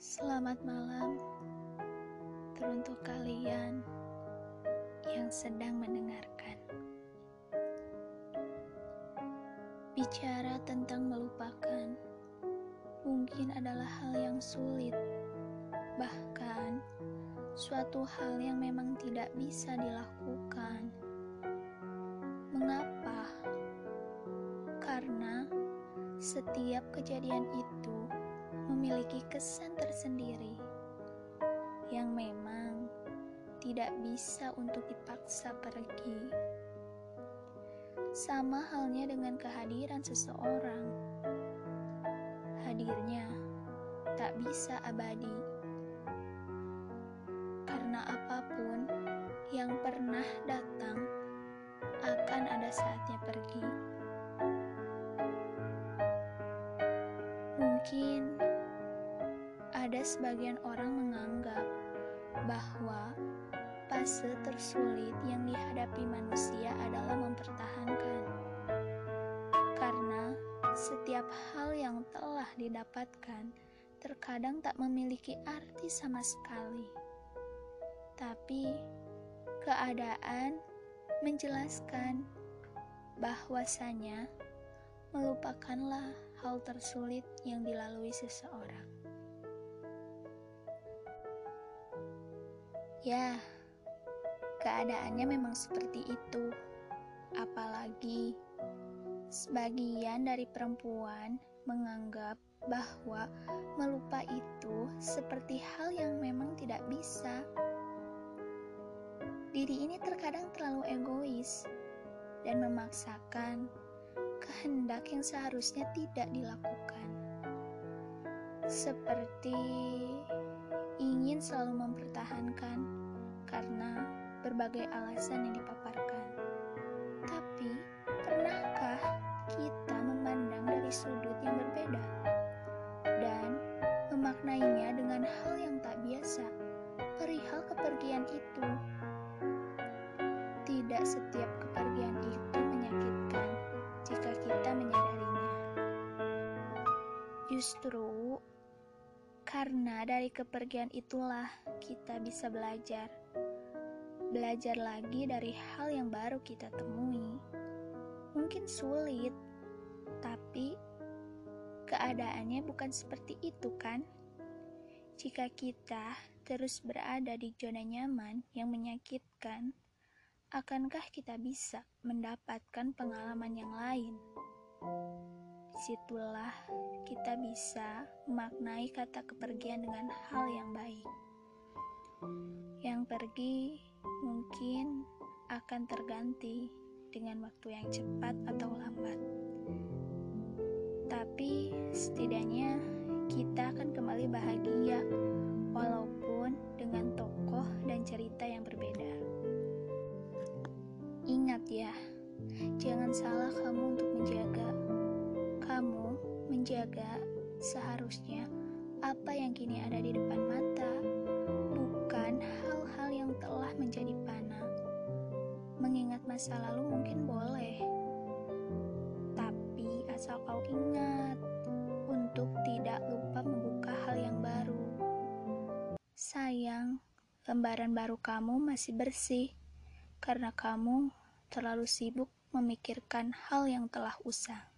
Selamat malam teruntuk kalian yang sedang mendengarkan. Bicara tentang melupakan mungkin adalah hal yang sulit, bahkan suatu hal yang memang tidak bisa dilakukan. Mengapa? Karena setiap kejadian itu memiliki kesan tersendiri yang memang tidak bisa untuk dipaksa pergi. Sama halnya dengan kehadiran seseorang. Hadirnya tak bisa abadi. Karena apa pun yang pernah datang akan ada saatnya pergi. Ada sebagian orang menganggap bahwa fase tersulit yang dihadapi manusia adalah mempertahankan. Karena setiap hal yang telah didapatkan terkadang tak memiliki arti sama sekali. Tapi keadaan menjelaskan bahwasanya melupakanlah hal tersulit yang dilalui seseorang. Ya, keadaannya memang seperti itu. Apalagi sebagian dari perempuan menganggap bahwa melupa itu seperti hal yang memang tidak bisa. Diri ini terkadang terlalu egois dan memaksakan kehendak yang seharusnya tidak dilakukan. Seperti ingin selalu mempertahankan karena berbagai alasan yang dipaparkan. Tapi, pernahkah kita memandang dari sudut yang berbeda dan memaknainya dengan hal yang tak biasa? Perihal kepergian itu, tidak setiap kepergian itu menyakitkan jika kita menyadarinya. Justru karena dari kepergian itulah kita bisa belajar. Belajar lagi dari hal yang baru kita temui. Mungkin sulit, tapi keadaannya bukan seperti itu kan? Jika kita terus berada di zona nyaman yang menyakitkan, akankah kita bisa mendapatkan pengalaman yang lain? Di situlah kita bisa memaknai kata kepergian dengan hal yang baik. Yang pergi mungkin akan terganti dengan waktu yang cepat atau lambat. Tapi setidaknya kita akan kembali bahagia walaupun dengan tokoh dan cerita yang berbeda. Menjaga seharusnya apa yang kini ada di depan mata, bukan hal-hal yang telah menjadi panah. Mengingat masa lalu mungkin boleh, tapi asal kau ingat untuk tidak lupa membuka hal yang baru. Sayang, lembaran baru kamu masih bersih karena kamu terlalu sibuk memikirkan hal yang telah usang.